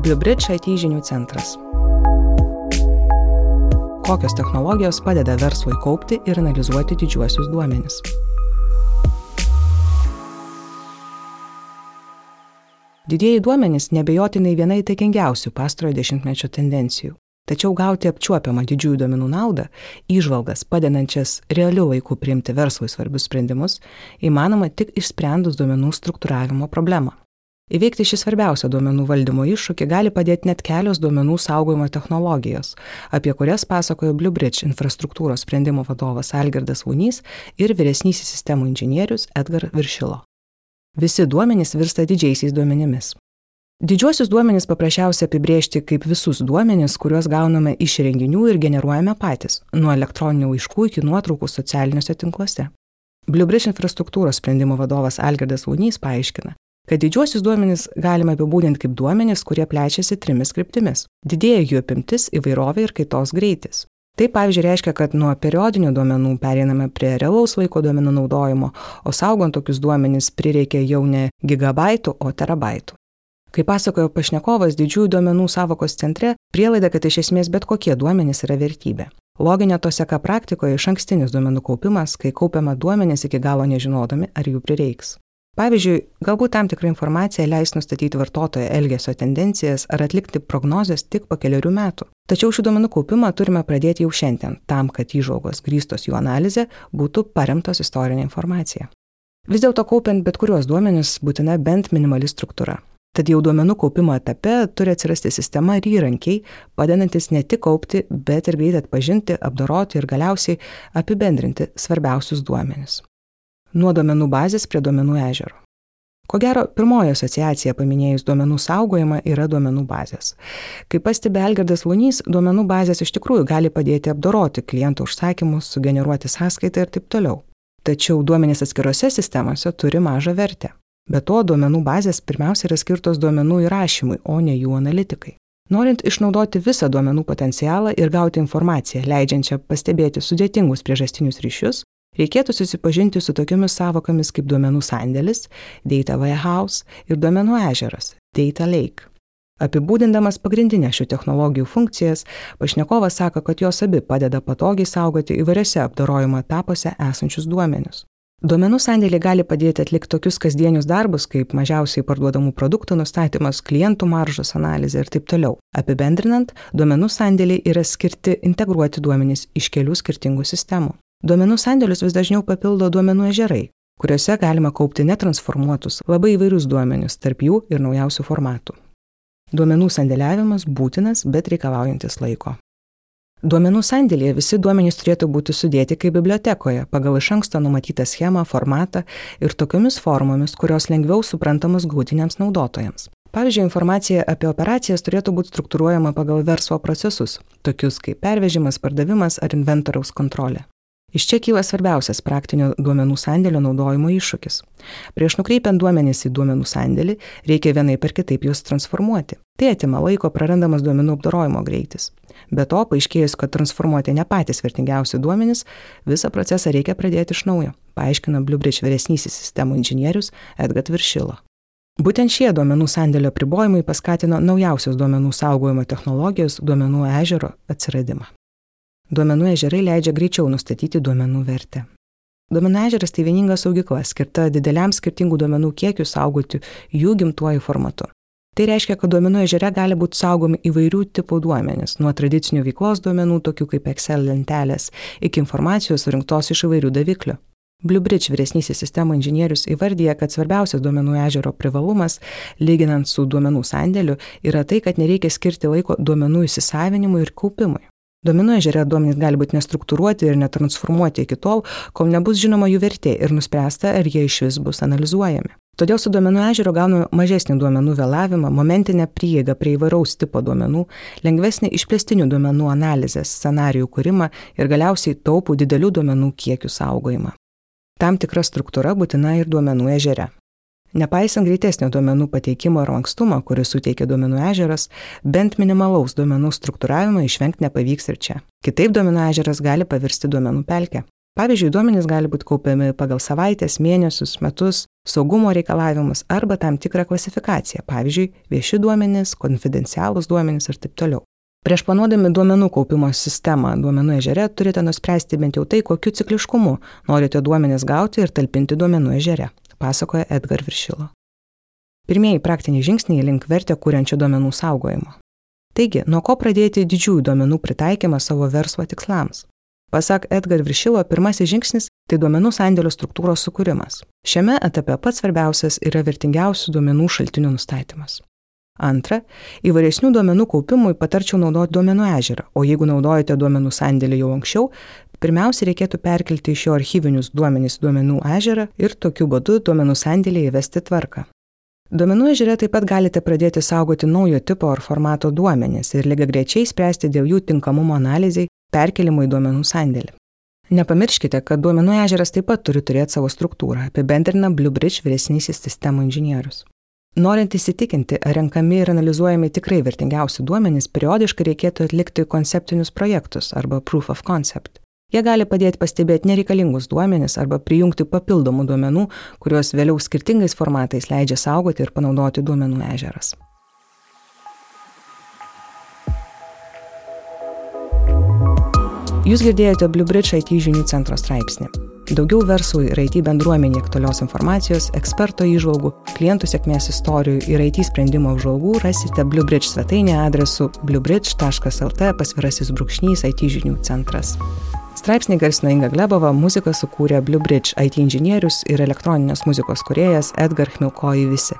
BlueBridge IT žinių centras. Kokios technologijos padeda verslui kaupti ir analizuoti didžiuosius duomenis? Didieji duomenys nebejotinai viena įtakingiausių pastarojo dešimtmečio tendencijų. Tačiau gauti apčiuopiamą didžiųjų duomenų naudą, įžvalgas padedančias realiu laiku priimti verslui svarbius sprendimus, įmanoma tik išsprendus duomenų struktūravimo problemą. Įveikti šį svarbiausią duomenų valdymo iššūkį gali padėti net kelios duomenų saugojimo technologijos, apie kurias pasakojo BlueBridge infrastruktūros sprendimo vadovas Algirdas Vunys ir vyresnysis sistemų inžinierius Edgar Viršilo. Visi duomenys virsta didžiaisiais duomenimis. Didžiuosius duomenys paprasčiausiai apibriežti kaip visus duomenys, kuriuos gauname iš renginių ir generuojame patys, nuo elektroninių laiškų iki nuotraukų socialiniuose tinkluose. BlueBridge infrastruktūros sprendimo vadovas Algirdas Lunys paaiškina, kad didžiuosius duomenys galima apibūdinti kaip duomenys, kurie plečiasi trimis kryptimis. Didėja jų apimtis, įvairovė ir kaitos greitis. Tai pavyzdžiui reiškia, kad nuo periodinių duomenų pereiname prie realaus laiko duomenų naudojimo, o saugant tokius duomenys prireikia jau ne gigabaitų, o terabaitų. Kaip pasakojo pašnekovas, didžiųjų duomenų savokos centre prielaida, kad iš esmės bet kokie duomenys yra vertybė. Loginė to seka praktikoje iš ankstinis duomenų kaupimas, kai kaupiama duomenys iki galo nežinodami, ar jų prireiks. Pavyzdžiui, galbūt tam tikra informacija leis nustatyti vartotojo elgesio tendencijas ar atlikti prognozes tik po keliarių metų. Tačiau šių duomenų kaupimą turime pradėti jau šiandien, tam, kad įžvalgos grįstos jų analizė būtų paremtos istorinė informacija. Vis dėlto kaupiant bet kuriuos duomenis būtina bent minimali struktūra. Tad jau duomenų kaupimo etape turi atsirasti sistema ir įrankiai, padedantis ne tik kaupti, bet ir greitai atpažinti, apdoroti ir galiausiai apibendrinti svarbiausius duomenis. Nuo duomenų bazės prie duomenų ežero. Ko gero, pirmoji asociacija paminėjus duomenų saugojimą yra duomenų bazės. Kaip pastebi Elgardas Lunys, duomenų bazės iš tikrųjų gali padėti apdoroti klientų užsakymus, sugeneruoti sąskaitą ir taip toliau. Tačiau duomenys atskirose sistemose turi mažą vertę. Be to, duomenų bazės pirmiausia yra skirtos duomenų įrašymui, o ne jų analitikai. Norint išnaudoti visą duomenų potencialą ir gauti informaciją, leidžiančią pastebėti sudėtingus priežastinius ryšius, reikėtų susipažinti su tokiamis savokomis kaip duomenų sandėlis, data warehouse ir duomenų ežeras, data lake. Apibūdindamas pagrindinę šių technologijų funkcijas, pašnekovas sako, kad jos abi padeda patogiai saugoti įvairiose apdarojimo etapuose esančius duomenius. Duomenų sandėliai gali padėti atlikti tokius kasdienius darbus, kaip mažiausiai parduodamų produktų nustatymas, klientų maržos analizė ir taip toliau. Apibendrinant, duomenų sandėliai yra skirti integruoti duomenys iš kelių skirtingų sistemų. Duomenų sandėlius vis dažniau papildo duomenų ežerai, kuriuose galima kaupti netransformuotus, labai įvairius duomenis, tarp jų ir naujausių formatų. Duomenų sandėliavimas būtinas, bet reikalaujantis laiko. Duomenų sandėlėje visi duomenys turėtų būti sudėti kaip bibliotekoje pagal iš anksto numatytą schemą, formatą ir tokiomis formomis, kurios lengviau suprantamos gautiniams naudotojams. Pavyzdžiui, informacija apie operacijas turėtų būti struktūruojama pagal verslo procesus, tokius kaip pervežimas, pardavimas ar inventoriaus kontrolė. Iš čia kyla svarbiausias praktinio duomenų sandėlio naudojimo iššūkis. Prieš nukreipiant duomenys į duomenų sandėlį, reikia vienai per kitaip juos transformuoti. Tai atima laiko prarandamas duomenų apdorojimo greitis. Be to, paaiškėjus, kad transformuoti ne patys vertingiausi duomenys, visą procesą reikia pradėti iš naujo, paaiškina BlueBridge vyresnysis sistemų inžinierius Edgat Viršilo. Būtent šie duomenų sandėlio pribojimai paskatino naujausios duomenų saugojimo technologijos duomenų ežero atsiradimą. Duomenų ežerai leidžia greičiau nustatyti duomenų vertę. Duomenų ežeras tai vieninga saugykla, skirta dideliam skirtingų duomenų kiekiu saugoti jų gimtuoju formatu. Tai reiškia, kad duomenų ežere gali būti saugomi įvairių tipų duomenys, nuo tradicinių veiklos duomenų, tokių kaip Excel lentelės, iki informacijos surinktos iš įvairių daviklių. BlueBridge vyresnysis sistemų inžinierius įvardyja, kad svarbiausias duomenų ežero privalumas, lyginant su duomenų sandėliu, yra tai, kad nereikia skirti laiko duomenų įsisavinimui ir kaupimui. Duomenų ežere duomenys gali būti nestruktūruoti ir netransformuoti iki tol, kol nebus žinoma jų vertė ir nuspręsta, ar jie iš vis bus analizuojami. Todėl su duomenų ežero gauname mažesnį duomenų vėlavimą, momentinę prieigą prie įvairaus tipo duomenų, lengvesnį išplėstinių duomenų analizės, scenarijų kūrimą ir galiausiai taupų didelių duomenų kiekių saugojimą. Tam tikra struktūra būtina ir duomenų ežere. Nepaisant greitesnio duomenų pateikimo ir lankstumo, kuris suteikia duomenų ežeras, bent minimalaus duomenų struktūravimo išvengti nepavyks ir čia. Kitaip duomenų ežeras gali pavirsti duomenų pelkę. Pavyzdžiui, duomenys gali būti kaupiami pagal savaitės, mėnesius, metus, saugumo reikalavimus arba tam tikrą klasifikaciją, pavyzdžiui, vieši duomenys, konfidencialūs duomenys ir taip toliau. Prieš planuodami duomenų kaupimo sistemą duomenų ežere turite nuspręsti bent jau tai, kokiu cikliškumu norite duomenys gauti ir talpinti duomenų ežere, pasakoja Edgar Viršilo. Pirmieji praktiniai žingsniai link vertę kūrenčio duomenų saugojimo. Taigi, nuo ko pradėti didžiųjų duomenų pritaikymą savo verslo tikslams? Pasak Edgar Viršilo, pirmasis žingsnis - tai duomenų sandėlio struktūros sukūrimas. Šiame etape pats svarbiausias yra vertingiausių duomenų šaltinių nustatymas. Antra, įvairesnių duomenų kaupimui patarčiau naudoti duomenų ežerą, o jeigu naudojate duomenų sandėlį jau anksčiau, pirmiausia reikėtų perkelti iš jo archyvinius duomenys duomenų ežerą ir tokiu būdu duomenų sandėlį įvesti tvarką. Duomenų ežere taip pat galite pradėti saugoti naujo tipo ar formato duomenys ir lygiai grečiai spręsti dėl jų tinkamumo analizai perkelimui duomenų sandėlį. Nepamirškite, kad duomenų ežeras taip pat turi turėti savo struktūrą, apibendrina Bluebridge vyresnysis sistemų inžinierius. Norint įsitikinti, ar renkami ir analizuojami tikrai vertingiausi duomenys, periodiškai reikėtų atlikti konceptinius projektus arba proof of concept. Jie gali padėti pastebėti nereikalingus duomenis arba prijungti papildomų duomenų, kuriuos vėliau skirtingais formatais leidžia saugoti ir panaudoti duomenų ežeras. Jūs girdėjote Bluebridge IT žinių centro straipsnį. Daugiau verslui ir IT bendruomenė aktualios informacijos, eksperto įžvalgų, klientų sėkmės istorijų ir IT sprendimo apžvalgų rasite Bluebridge svetainė adresu bluebridge.lt pasvirasis brūkšnys IT žinių centras. Straipsnį garsino Inga Glebova, muziką sukūrė Bluebridge IT inžinierius ir elektroninės muzikos kuriejas Edgar Hmilkoji visi.